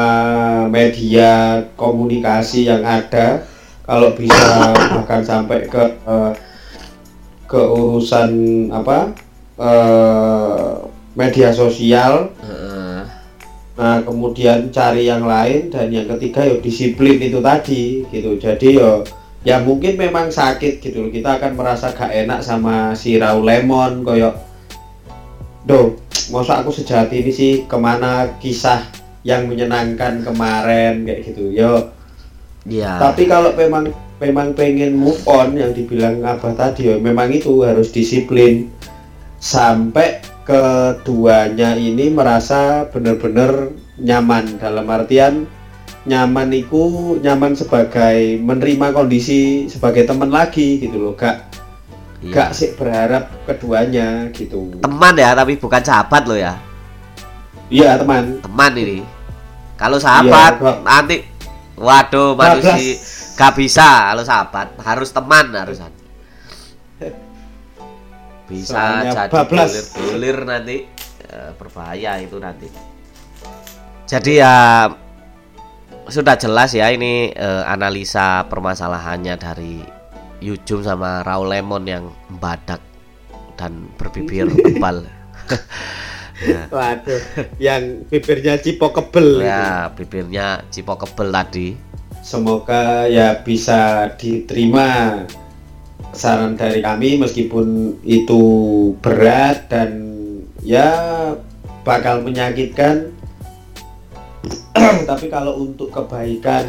media komunikasi yang ada kalau bisa bahkan sampai ke uh, ke urusan apa uh, media sosial. Nah kemudian cari yang lain dan yang ketiga ya disiplin itu tadi gitu jadi ya ya mungkin memang sakit gitu loh. kita akan merasa gak enak sama si Raul Lemon koyok do masa aku sejati ini sih ke mana kisah yang menyenangkan kemarin kayak gitu yo Iya. tapi kalau memang memang pengen move on yang dibilang abah tadi ya memang itu harus disiplin sampai keduanya ini merasa benar-benar nyaman. Dalam artian nyaman itu nyaman sebagai menerima kondisi sebagai teman lagi gitu loh gak Iya. gak sih berharap keduanya gitu. Teman ya tapi bukan sahabat lo ya. Iya teman. Teman ini. Kalau sahabat Iya, nanti waduh manusia gak bisa. Kalau sahabat harus teman harusan bisa Soalnya jadi bulir-bulir nanti. Eh, berbahaya itu nanti. Jadi ya sudah jelas ya ini eh, analisa permasalahannya dari Yujum sama Raul Lemon yang badak dan berbibir tebal ya. waduh yang bibirnya cipo kebel Ya, bibirnya cipok kebel tadi. semoga ya bisa diterima saran dari kami meskipun itu berat dan ya bakal menyakitkan tapi kalau untuk kebaikan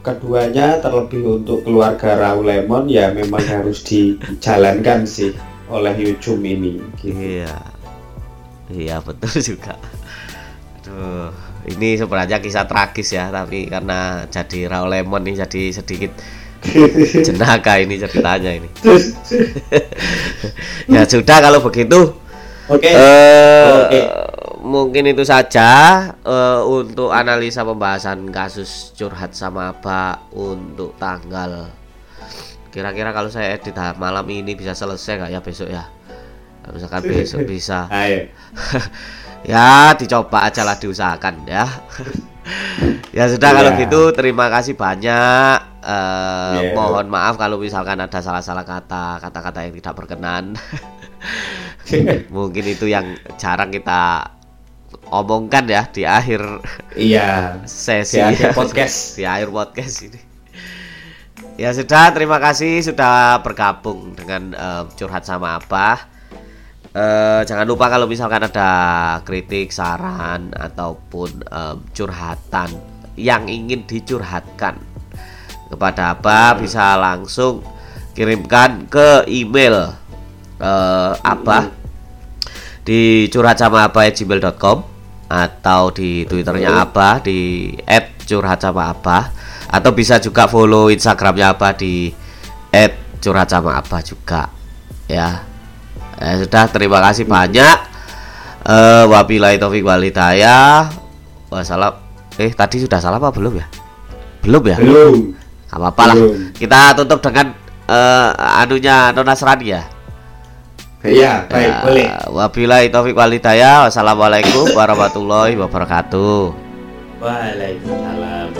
keduanya terlebih untuk keluarga Raul Lemon ya memang harus dijalankan sih oleh Yujum ini gitu. Iya. Iya, betul juga. Aduh, ini sebenarnya kisah tragis ya, tapi karena jadi Raul Lemon nih jadi sedikit jenaka ini ceritanya ini. ya sudah kalau begitu. Oke. Eh, Oke. mungkin itu saja eh, untuk analisa pembahasan kasus curhat sama Abah untuk tanggal kira-kira kalau saya edit malam ini bisa selesai nggak ya besok ya misalkan besok bisa ya dicoba aja lah diusahakan ya ya sudah kalau Iya. gitu terima kasih banyak Eh, Iya. mohon maaf kalau misalkan ada salah-salah kata kata-kata yang tidak berkenan mungkin itu yang jarang kita omongkan ya di akhir Iya. sesi Di akhir podcast. di akhir podcast ini ya sudah terima kasih sudah bergabung dengan eh, curhat sama Abah Eh, jangan lupa kalau misalkan ada kritik saran ataupun em, curhatan yang ingin dicurhatkan kepada Abah bisa langsung kirimkan ke email eh, Abah. Di curhat sama gmail.com atau di twitternya Abah di @curhat sama Abah. Atau bisa juga follow instagramnya Abah di @curhat sama Abah juga ya Eh, sudah terima kasih banyak eh wabillahi taufik walhidayah wassalam eh tadi sudah salah apa belum ya belum ya Belum. Gak apa-apa lah Belum. kita tutup dengan eh anunya Nona Serani ya Iya, baik, Ya, boleh. Wabillahi taufik walhidayah. Wassalamualaikum warahmatullahi wabarakatuh. Waalaikumsalam